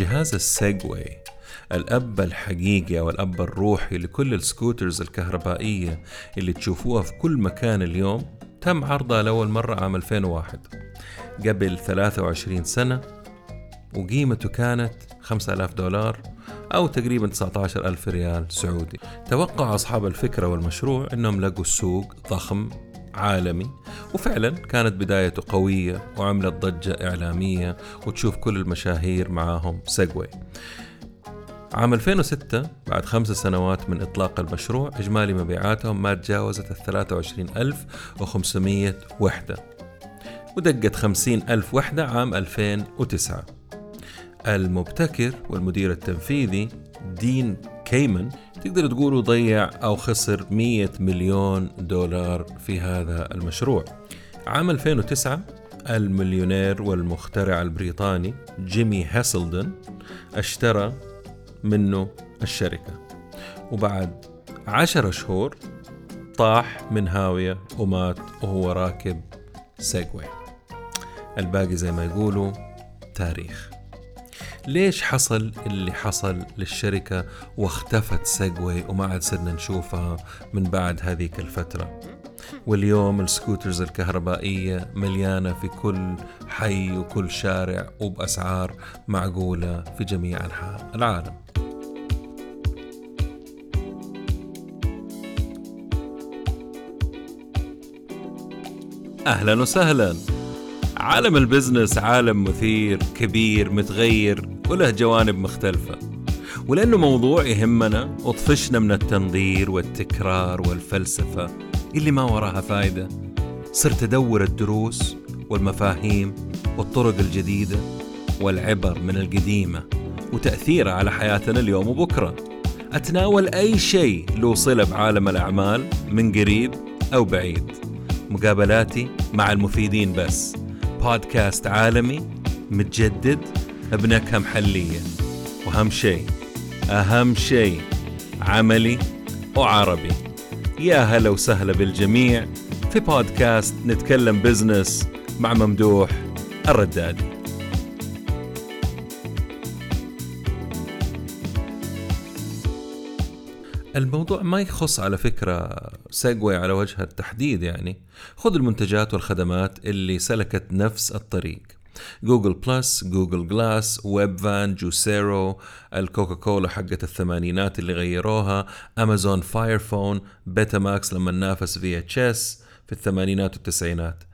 جهاز ال Segway الأب الحقيقي أو الأب الروحي لكل ال scooters الكهربائية اللي تشوفوها في كل مكان اليوم تم عرضها لأول مرة عام 2001 قبل 23 سنة وقيمته كانت 5000 دولار أو تقريبا 19 ألف ريال سعودي. توقع أصحاب الفكرة والمشروع أنهم لقوا السوق ضخم عالمي وفعلا كانت بدايته قوية وعملت ضجة إعلامية وتشوف كل المشاهير معاهم سيجوي عام 2006 بعد خمس سنوات من إطلاق المشروع إجمالي مبيعاتهم ما تجاوزت ال 23500 وحدة. ودقت 50 ألف وحدة عام 2009 المبتكر والمدير التنفيذي دين كيمن تقدر تقولوا ضيع أو خسر 100 مليون دولار في هذا المشروع. عام 2009 المليونير والمخترع البريطاني جيمي هاسلدن اشترى منه الشركة. وبعد عشر شهور طاح من هاوية ومات وهو راكب سيجوي الباقي زي ما يقولوا تاريخ. ليش حصل اللي حصل للشركة واختفت سيجوي وما عاد صرنا نشوفها من بعد هذيك الفترة؟ واليوم ال scooters الكهربائية مليانة في كل حي وكل شارع وبأسعار معقولة في جميع أنحاء العالم. أهلا وسهلا. عالم البزنس عالم مثير كبير متغير وله جوانب مختلفة. ولأنه موضوع يهمنا وطفشنا من التنظير والتكرار والفلسفة اللي ما وراها فايدة. صرت أدور الدروس والمفاهيم والطرق الجديدة والعبر من القديمة وتأثيرها على حياتنا اليوم وبكرة. أتناول أي شيء له صلة بعالم الأعمال من قريب أو بعيد. مقابلاتي مع المفيدين بس. بودكاست عالمي متجدد بنكهة محلية. وأهم شيء أهم شيء عملي وعربي. يا هلا وسهلا بالجميع في بودكاست نتكلم بزنس مع ممدوح الردادي الموضوع ما يخص على فكرة سيجوي على وجه التحديد يعني. خذ المنتجات والخدمات اللي سلكت نفس الطريق. Google Plus Google Glass Webvan Juicero الكوكا كولا حقت الثمانينات اللي غيروها Amazon Fire Phone Betamax لما نافس في VHS في الثمانينات والتسعينات.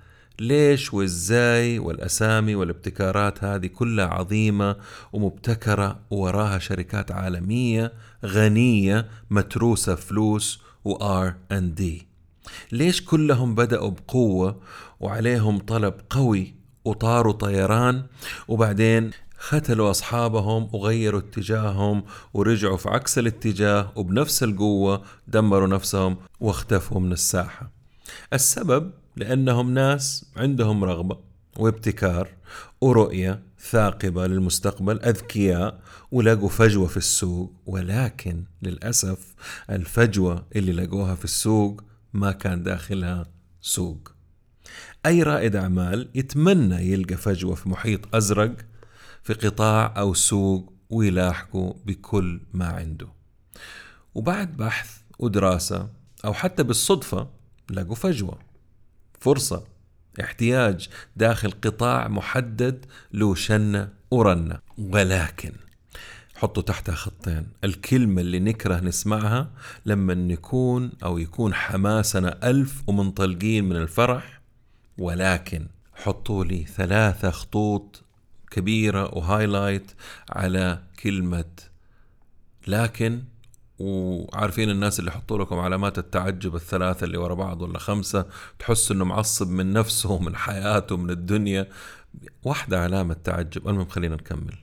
ليش وازاي والأسامي والابتكارات هذه كلها عظيمة ومبتكرة وراها شركات عالمية غنية متروسة فلوس و R&D ليش كلهم بدأوا بقوة وعليهم طلب قوي وطاروا طيران وبعدين ختلوا أصحابهم وغيروا اتجاههم ورجعوا في عكس الاتجاه وبنفس القوة دمروا نفسهم واختفوا من الساحة. السبب لأنهم ناس عندهم رغبة وابتكار ورؤية ثاقبة للمستقبل أذكياء ولقوا فجوة في السوق. ولكن للأسف الفجوة اللي لقوها في السوق ما كان داخلها سوق. أي رائد أعمال يتمنى يلقى فجوة في محيط أزرق في قطاع أو سوق ويلاحقه بكل ما عنده. وبعد بحث ودراسة أو حتى بالصدفة لقوا فجوة فرصة احتياج داخل قطاع محدد له شنة ورنة. ولكن حطوا تحتها خطين. الكلمة اللي نكره نسمعها لما نكون أو يكون حماسنا ألف ومنطلقين من الفرح ولكن حطوا لي ثلاثة خطوط كبيرة وهايلايت على كلمة لكن وعارفين الناس اللي يحطوا لكم علامات التعجب الثلاثة اللي ورا بعض ولا خمسة تحس إنه معصب من نفسه ومن حياته من الدنيا. واحدة علامة تعجب. المهم خلينا نكمل.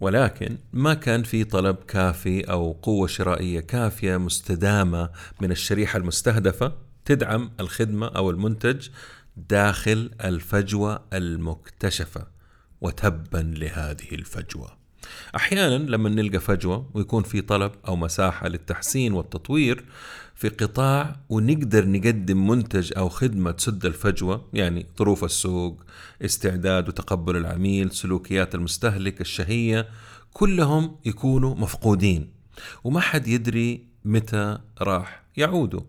ولكن ما كان في طلب كافي أو قوة شرائية كافية مستدامة من الشريحة المستهدفة تدعم الخدمة أو المنتج. داخل الفجوة المكتشفة وتبا لهذه الفجوة. أحيانا لما نلقى فجوة ويكون في طلب أو مساحة للتحسين والتطوير في قطاع ونقدر نقدم منتج أو خدمة تسد الفجوة يعني ظروف السوق استعداد وتقبل العميل سلوكيات المستهلك الشهية كلهم يكونوا مفقودين. وما حد يدري متى راح يعودوا.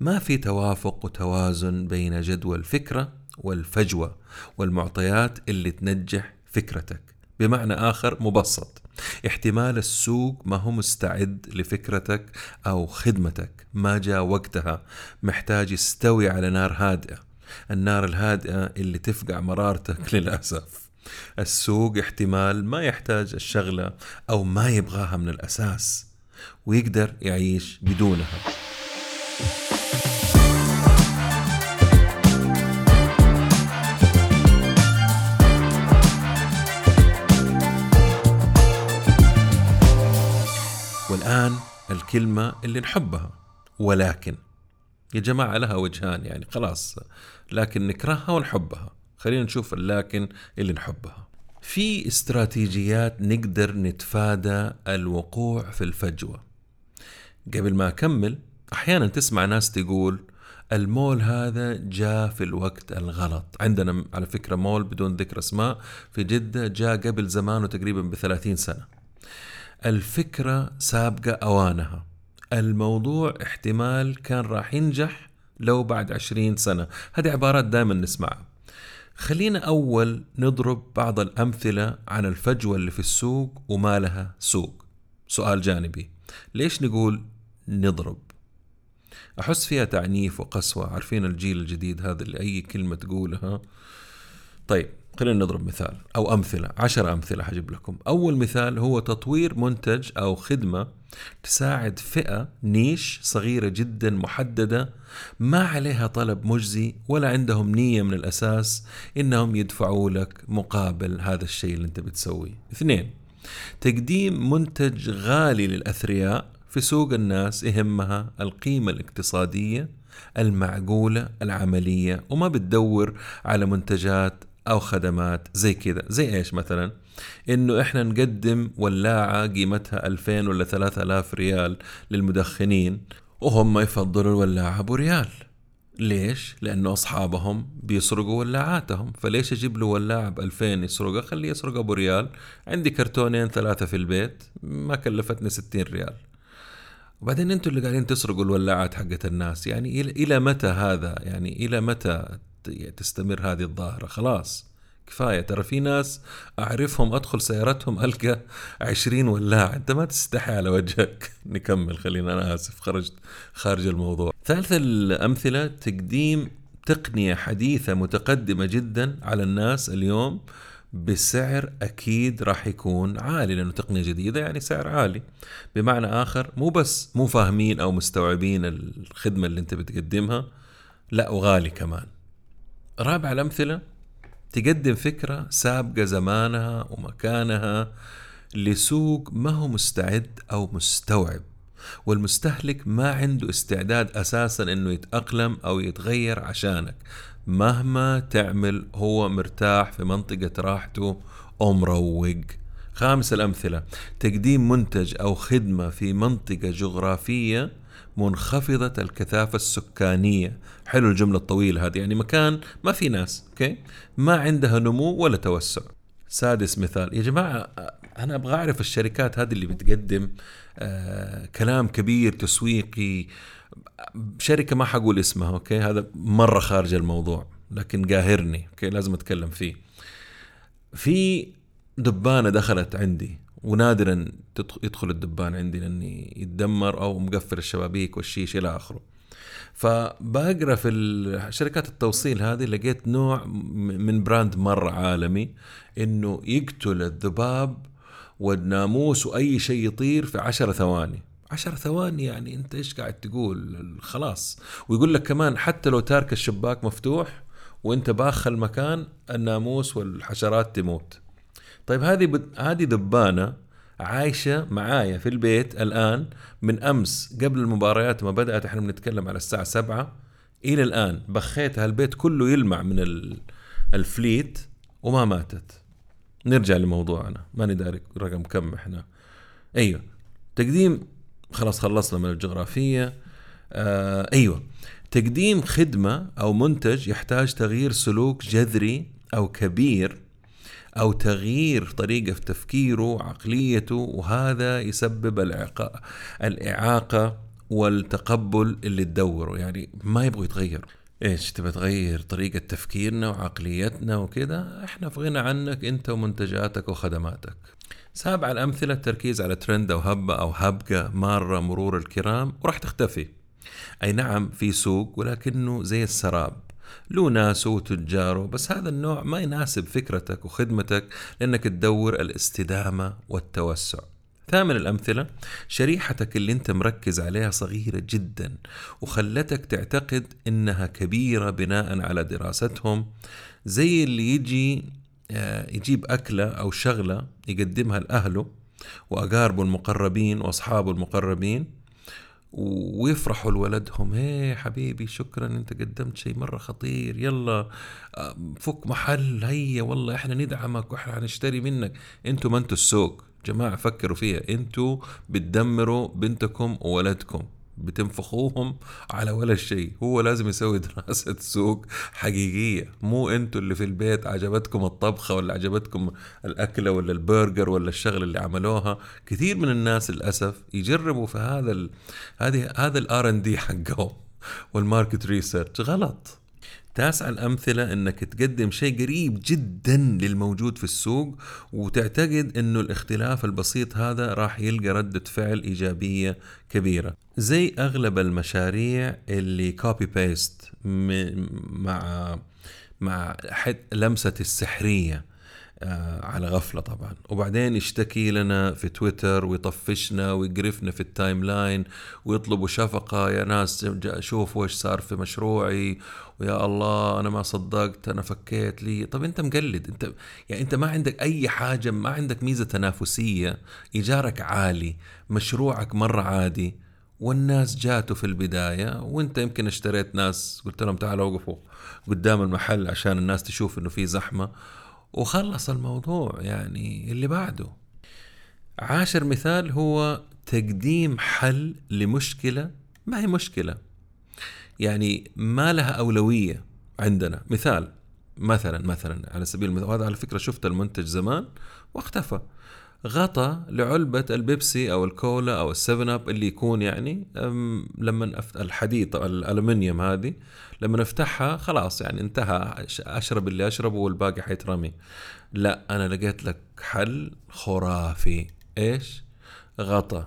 ما في توافق وتوازن بين جدوى الفكرة والفجوة والمعطيات اللي تنجح فكرتك. بمعنى آخر مبسط. احتمال السوق ما هو مستعد لفكرتك أو خدمتك. ما جاء وقتها. محتاج يستوي على نار هادئة. النار الهادئة اللي تفقع مرارتك للأسف. السوق احتمال ما يحتاج الشغلة أو ما يبغاها من الأساس. ويقدر يعيش بدونها. والآن الكلمة اللي نحبها. ولكن يا جماعة لها وجهان يعني خلاص لكن نكرهها ونحبها. خلينا نشوف اللكن اللي نحبها. في استراتيجيات نقدر نتفادى الوقوع في الفجوة. قبل ما أكمل أحيانا تسمع ناس تقول المول هذا جاء في الوقت الغلط. عندنا على فكرة مول بدون ذكر أسماء في جدة جاء قبل زمانه تقريبا بثلاثين سنة. الفكرة سابقة أوانها. الموضوع احتمال كان راح ينجح لو بعد عشرين سنة. هذه عبارات دائما نسمعها. خلينا أول نضرب بعض الأمثلة عن الفجوة اللي في السوق وما لها سوق. سؤال جانبي. ليش نقول نضرب؟ أحس فيها تعنيف وقسوة. عارفين الجيل الجديد هذا اللي أي كلمة تقولها طيب خلينا نضرب مثال أو أمثلة عشر أمثلة حجيب لكم. أول مثال هو تطوير منتج أو خدمة تساعد فئة نيش صغيرة جدا محددة ما عليها طلب مجزي ولا عندهم نية من الأساس إنهم يدفعوا لك مقابل هذا الشيء اللي أنت بتسويه. اثنين تقديم منتج غالي للأثرياء في سوق الناس يهمها القيمة الاقتصادية المعقولة العملية وما بتدور على منتجات أو خدمات زي كذا. زي إيش مثلا؟ إنه إحنا نقدم ولاعة قيمتها 2000 ولا 3000 ريال للمدخنين وهم يفضلوا الولاعة أبو ريال. ليش؟ لأنه أصحابهم بيسرقوا ولاعاتهم. فليش أجيب له ولاعة ب 2000 يسرقها؟ خليه يسرق أبو ريال. عندي كرتونين ثلاثة في البيت ما كلفتني 60 ريال. وبعدين أنتوا اللي قاعدين تسرقوا الولاعات حقت الناس. يعني إلى متى هذا؟ يعني إلى متى تستمر هذه الظاهرة. خلاص كفاية. ترى في ناس أعرفهم أدخل سيارتهم ألقى عشرين ولاعة. أنت ما تستحي على وجهك. نكمل خلينا أنا آسف خرجت خارج الموضوع. ثالث الأمثلة تقديم تقنية حديثة متقدمة جدا على الناس اليوم بسعر أكيد راح يكون عالي لأنه تقنية جديدة يعني سعر عالي. بمعنى آخر مو بس مو فاهمين أو مستوعبين الخدمة اللي أنت بتقدمها لا وغالي كمان. رابع الأمثلة تقدم فكرة سابقة زمانها ومكانها لسوق ما هو مستعد أو مستوعب والمستهلك ما عنده استعداد أساسا أنه يتأقلم أو يتغير عشانك مهما تعمل هو مرتاح في منطقة راحته أو مروق. خامس الأمثلة تقديم منتج أو خدمة في منطقة جغرافية منخفضة الكثافة السكانية. حلو الجملة الطويلة هذه يعني مكان ما في ناس okay؟ ما عندها نمو ولا توسع. سادس مثال يا جماعة أنا أبغى أعرف الشركات هذه اللي بتقدم آه كلام كبير تسويقي. شركة ما حقول اسمها okay؟ هذا مرة خارج الموضوع لكن قاهرني okay؟ لازم أتكلم فيه. في دبانة دخلت عندي. ونادرا يدخل الدبان عندي لاني يتدمر أو مقفل الشبابيك والشيش إلى آخره. فبقرا في شركات التوصيل هذه لقيت نوع من براند مرة عالمي إنه يقتل الذباب والناموس وأي شيء يطير في عشر ثواني. عشر ثواني يعني أنت إيش قاعد تقول؟ خلاص. ويقول لك كمان حتى لو تارك الشباك مفتوح وأنت باخ المكان الناموس والحشرات تموت. طيب هذه بد... هذه دبانة عايشة معايا في البيت الآن من أمس قبل المباريات ما بدأت. إحنا بنتكلم على الساعة سبعة إلى الآن. بخيتها البيت كله يلمع من الفليت وما ماتت. نرجع لموضوعنا. ماني داري رقم كم إحنا. أيوه. تقديم خلاص خلصنا من الجغرافية. آه أيوه. تقديم خدمة أو منتج يحتاج تغيير سلوك جذري أو كبير أو تغيير طريقة في تفكيره وعقليته وهذا يسبب الإعاقة, الإعاقة والتقبل اللي تدوره. يعني ما يبغوا يتغيروا. إيش تبى تغير طريقة تفكيرنا وعقليتنا وكذا؟ إحنا في غنى عنك أنت ومنتجاتك وخدماتك. سابع الأمثلة التركيز على ترند أو هبة أو هبقة مارة مرور الكرام وراح تختفي. أي نعم في سوق ولكنه زي السراب. له ناسه وتجاره بس هذا النوع ما يناسب فكرتك وخدمتك لأنك تدور الاستدامة والتوسع. ثامن الأمثلة شريحتك اللي أنت مركز عليها صغيرة جدا وخلتك تعتقد إنها كبيرة بناء على دراستهم زي اللي يجي آه، يجيب أكلة أو شغلة يقدمها لأهله وأقاربه المقربين وأصحابه المقربين ويفرحوا لولدهم هي حبيبي شكرا أنت قدمت شيء مرة خطير. يلا آه، فك محل. هيا والله إحنا ندعمك وإحنا حنشتري منك. أنتوا ما أنتوا السوق. جماعة فكروا فيها. أنتوا بتدمروا بنتكم وولدكم بتنفخوهم على ولا شيء. هو لازم يسوي دراسة سوق حقيقية. مو أنتوا اللي في البيت عجبتكم الطبخة ولا عجبتكم الأكلة ولا البرجر ولا الشغل اللي عملوها. كثير من الناس للأسف يجربوا في هذا ال... هذه هذا ال R&D حقهم وال market research غلط. تاسع الأمثلة أنك تقدم شيء قريب جدا للموجود في السوق وتعتقد أنه الاختلاف البسيط هذا راح يلقى ردة فعل إيجابية كبيرة. زي أغلب المشاريع اللي copy paste مع مع لمسة السحرية. على غفلة طبعا. وبعدين يشتكي لنا في تويتر ويطفشنا ويقرفنا في ال timeline ويطلبوا شفقة يا ناس شوفوا إيش صار في مشروعي ويا الله أنا ما صدقت أنا فكيت لي. طب أنت مقلد أنت يعني أنت ما عندك أي حاجة ما عندك ميزة تنافسية إيجارك عالي مشروعك مرة عادي والناس جاتوا في البداية وأنت يمكن اشتريت ناس قلت لهم تعالوا وقفوا قدام المحل عشان الناس تشوف إنه في زحمة. وخلص الموضوع يعني اللي بعده. عاشر مثال هو تقديم حل لمشكلة. ما هي مشكلة؟ يعني ما لها أولوية عندنا. مثال مثلا مثلا على سبيل المثال وهذا على فكرة شفت المنتج زمان واختفى. غطى لعلبة البيبسي أو الكولا أو السفن أب اللي يكون يعني لما الحديد الألمنيوم هذه لما نفتحها خلاص يعني انتهى أشرب اللي أشربه والباقي حيترمي. لا أنا لقيت لك حل خرافي. إيش؟ غطى.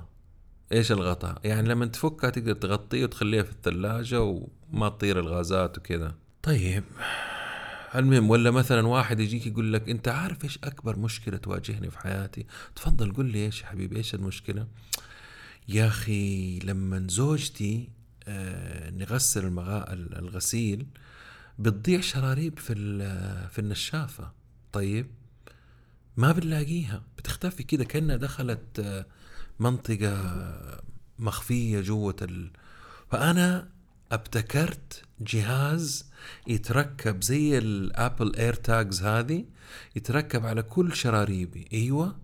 إيش الغطاء؟ يعني لما تفكها تقدر تغطيه وتخليها في الثلاجة وما تطير الغازات وكذا. طيب. المهم ولا مثلا واحد يجيك يقول لك أنت عارف إيش أكبر مشكلة تواجهني في حياتي؟ تفضل قل لي إيش يا حبيبي إيش المشكلة؟ يا أخي لما زوجتي آه نغسل المغا... الغسيل بتضيع شراريب في في النشافة. طيب ما بنلاقيها. بتختفي كده كأنها دخلت آه منطقة مخفية جوة ال... فأنا أبتكرت جهاز يتركب زي الأبل اير تاجز هذه يتركب على كل شراريبي. إيوه.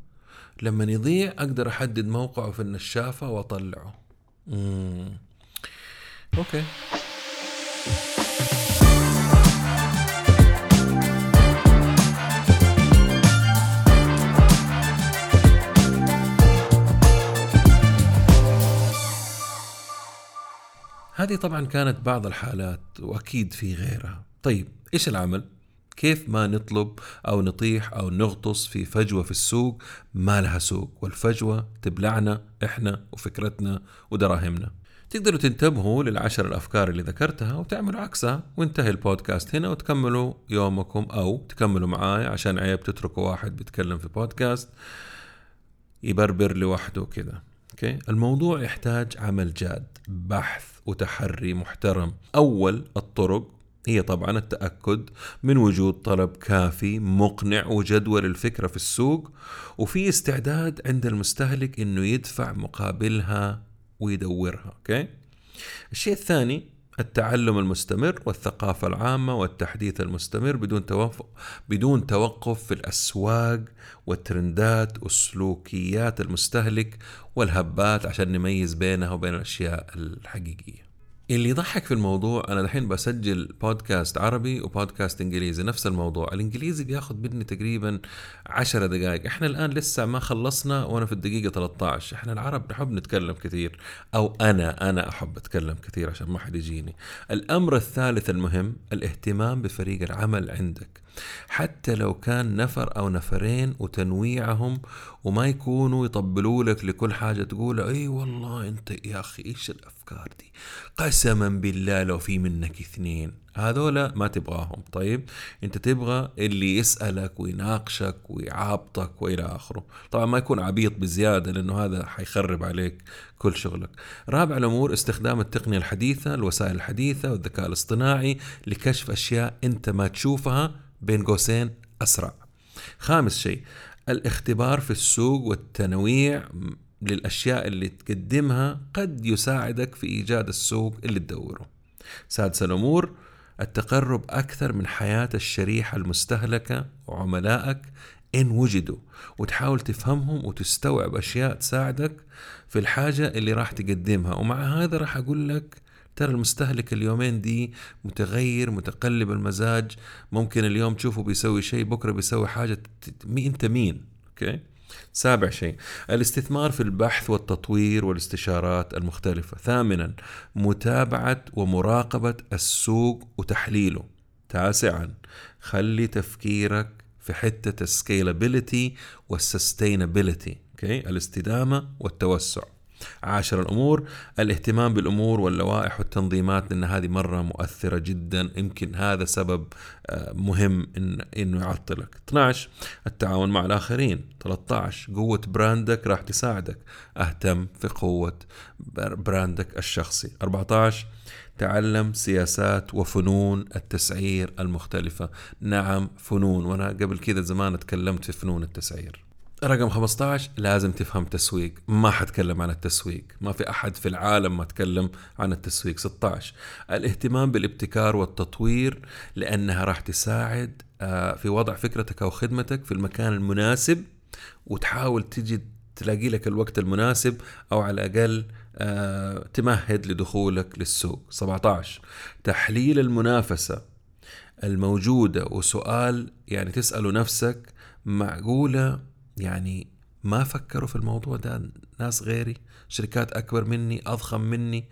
لما يضيع أقدر أحدد موقعه في النشافة وأطلعه. امم أوكي. هذه طبعا كانت بعض الحالات وأكيد في غيرها. طيب إيش العمل؟ كيف ما نطلب أو نطيح أو نغطس في فجوة في السوق ما لها سوق والفجوة تبلعنا إحنا وفكرتنا ودراهمنا. تقدروا تنتبهوا للعشر الأفكار اللي ذكرتها وتعملوا عكسها. وانتهي البودكاست هنا وتكملوا يومكم أو تكملوا معاي عشان عيب تتركوا واحد بيتكلم في بودكاست يبربر لوحده كذا أوكي؟ الموضوع يحتاج عمل جاد بحث وتحري محترم. أول الطرق هي طبعا التأكد من وجود طلب كافي مقنع وجدول الفكرة في السوق وفي استعداد عند المستهلك إنه يدفع مقابلها ويدورها أوكي؟ الشيء الثاني التعلم المستمر والثقافة العامة والتحديث المستمر بدون توقف بدون توقف في الأسواق والترندات والسلوكيات المستهلك والهبات عشان نميز بينها وبين الأشياء الحقيقية. اللي يضحك في الموضوع أنا دحين بسجل بودكاست عربي وبودكاست إنجليزي نفس الموضوع. الإنجليزي بياخذ مني تقريبا عشرة دقائق. إحنا الآن لسه ما خلصنا وأنا في الدقيقة 13 إحنا العرب نحب نتكلم كثير أو أنا أنا أحب أتكلم كثير عشان ما حد يجيني. الأمر الثالث المهم الاهتمام بفريق العمل عندك. حتى لو كان نفر أو نفرين وتنويعهم وما يكونوا يطبلوا لك لكل حاجة تقول إي والله أنت يا أخي إيش الأفكار دي؟ قسما بالله لو في منك اثنين. هذولا ما تبغاهم. طيب أنت تبغى اللي يسألك ويناقشك ويعابطك وإلى آخره. طبعا ما يكون عبيط بزيادة لأنه هذا حيخرب عليك كل شغلك. رابع الأمور استخدام التقنية الحديثة الوسائل الحديثة والذكاء الاصطناعي لكشف أشياء أنت ما تشوفها بين قوسين أسرع. خامس شيء الاختبار في السوق والتنويع للأشياء اللي تقدمها قد يساعدك في إيجاد السوق اللي تدوره. سادس الأمور التقرب أكثر من حياة الشريحة المستهلكة وعملائك إن وجدوا وتحاول تفهمهم وتستوعب أشياء تساعدك في الحاجة اللي راح تقدمها. ومع هذا راح أقول لك ترى المستهلك اليومين دي متغير متقلب المزاج. ممكن اليوم تشوفه بيسوي شيء بكرة بيسوي حاجة. مي أنت مين؟ okay؟ سابع شيء. الاستثمار في البحث والتطوير والاستشارات المختلفة. ثامنا متابعة ومراقبة السوق وتحليله. تاسعا خلي تفكيرك في حتة ال scalability وال sustainability okay؟ الاستدامة والتوسع. عاشر الأمور. الاهتمام بالأمور واللوائح والتنظيمات لأن هذه مرة مؤثرة جدا. يمكن هذا سبب آه، مهم إن إنه يعطلك. 12 التعاون مع الآخرين. 13 قوة brand ك راح تساعدك. أهتم في قوة brand ك الشخصي. 14 تعلم سياسات وفنون التسعير المختلفة. نعم فنون. وأنا قبل كذا زمان تكلمت في فنون التسعير. رقم 15 لازم تفهم تسويق. ما حتكلم عن التسويق. ما في أحد في العالم ما تكلم عن التسويق. 16 الاهتمام بالابتكار والتطوير لأنها راح تساعد آه، في وضع فكرتك أو خدمتك في المكان المناسب وتحاول تجي تلاقي لك الوقت المناسب أو على الأقل آه، تمهد لدخولك للسوق. 17 تحليل المنافسة الموجودة وسؤال يعني تسأله نفسك معقولة يعني ما فكروا في الموضوع ده. ناس غيري شركات أكبر مني أضخم مني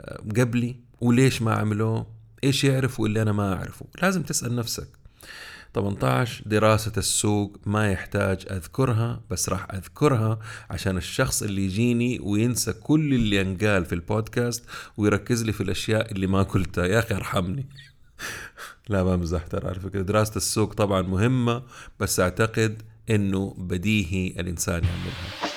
آه، قبلي. وليش ما عملوه؟ إيش يعرفوا اللي أنا ما أعرفه؟ لازم تسأل نفسك. 18 دراسة السوق ما يحتاج أذكرها بس راح أذكرها عشان الشخص اللي يجيني وينسى كل اللي ينقال في البودكاست ويركز لي في الأشياء اللي ما قلتها. يا أخي ارحمني. لا ما مزح ترى على فكرة. دراسة السوق طبعا مهمة بس أعتقد إنه بديهي الإنسان يعملها.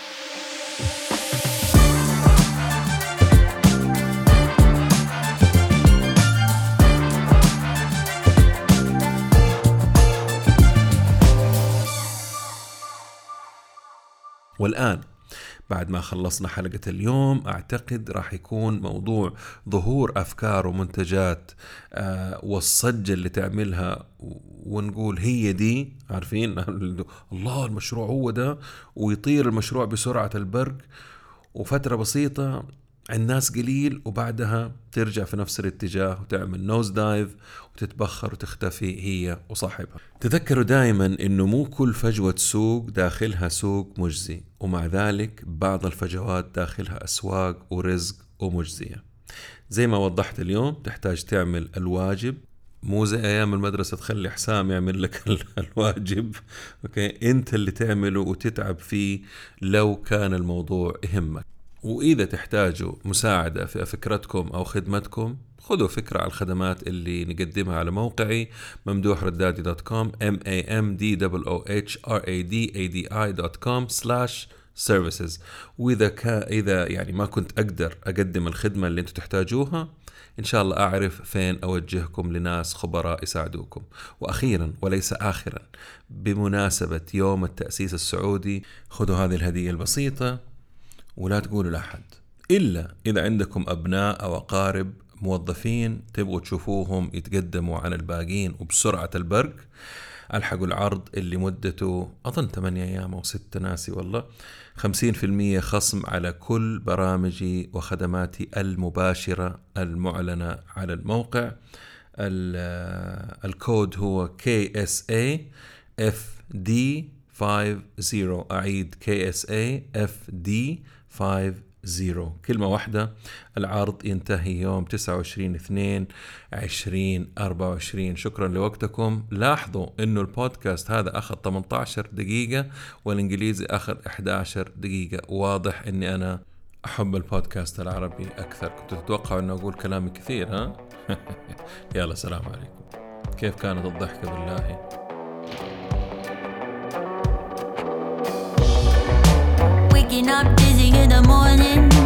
والآن بعد ما خلصنا حلقة اليوم أعتقد راح يكون موضوع ظهور أفكار ومنتجات آه والصجة اللي تعملها ونقول هي دي عارفين؟ الله المشروع هو ده ويطير المشروع بسرعة البرق وفترة بسيطة الناس قليل وبعدها ترجع في نفس الاتجاه وتعمل نوز دايف وتتبخر وتختفي هي وصاحبها. تذكروا دائما إنه مو كل فجوة سوق داخلها سوق مجزي ومع ذلك بعض الفجوات داخلها أسواق ورزق ومجزية. زي ما وضحت اليوم تحتاج تعمل الواجب. مو زي أيام المدرسة تخلي حسام يعمل لك الواجب okay؟ أنت اللي تعمله وتتعب فيه لو كان الموضوع يهمك. وإذا تحتاجوا مساعدة في فكرتكم أو خدمتكم خذوا فكرة على الخدمات اللي نقدمها على موقعي ممدوح ردادي dot com m a m d o h r a d a d i dot com slash سيرفيسز وإذا كان إذا يعني ما كنت أقدر أقدم الخدمة اللي أنتم تحتاجوها إن شاء الله أعرف فين أوجهكم لناس خبراء يساعدوكم. وأخيرا وليس اخرا بمناسبة يوم التأسيس السعودي خذوا هذه الهدية البسيطة ولا تقولوا لأحد. إلا إذا عندكم أبناء أو أقارب موظفين تبغوا تشوفوهم يتقدموا عن الباقين وبسرعة البرق ألحقوا العرض اللي مدته أظن 8 أيام أو 6 ناسي والله 50% خصم على كل برامجي وخدماتي المباشرة المعلنة على الموقع. الكود هو KSA FD 50 أعيد KSA FD 50 زيرو كلمة واحدة العرض ينتهي يوم 29 2 2024 شكرا لوقتكم. لاحظوا إنه البودكاست هذا أخذ 18 دقيقة والإنجليزي أخذ 11 دقيقة. واضح إني أنا أحب البودكاست العربي أكثر. كنت تتوقع إنه أقول كلامي كثير ها؟ يلا سلام عليكم. كيف كانت الضحكة بالله؟ Up dizzy in the morning.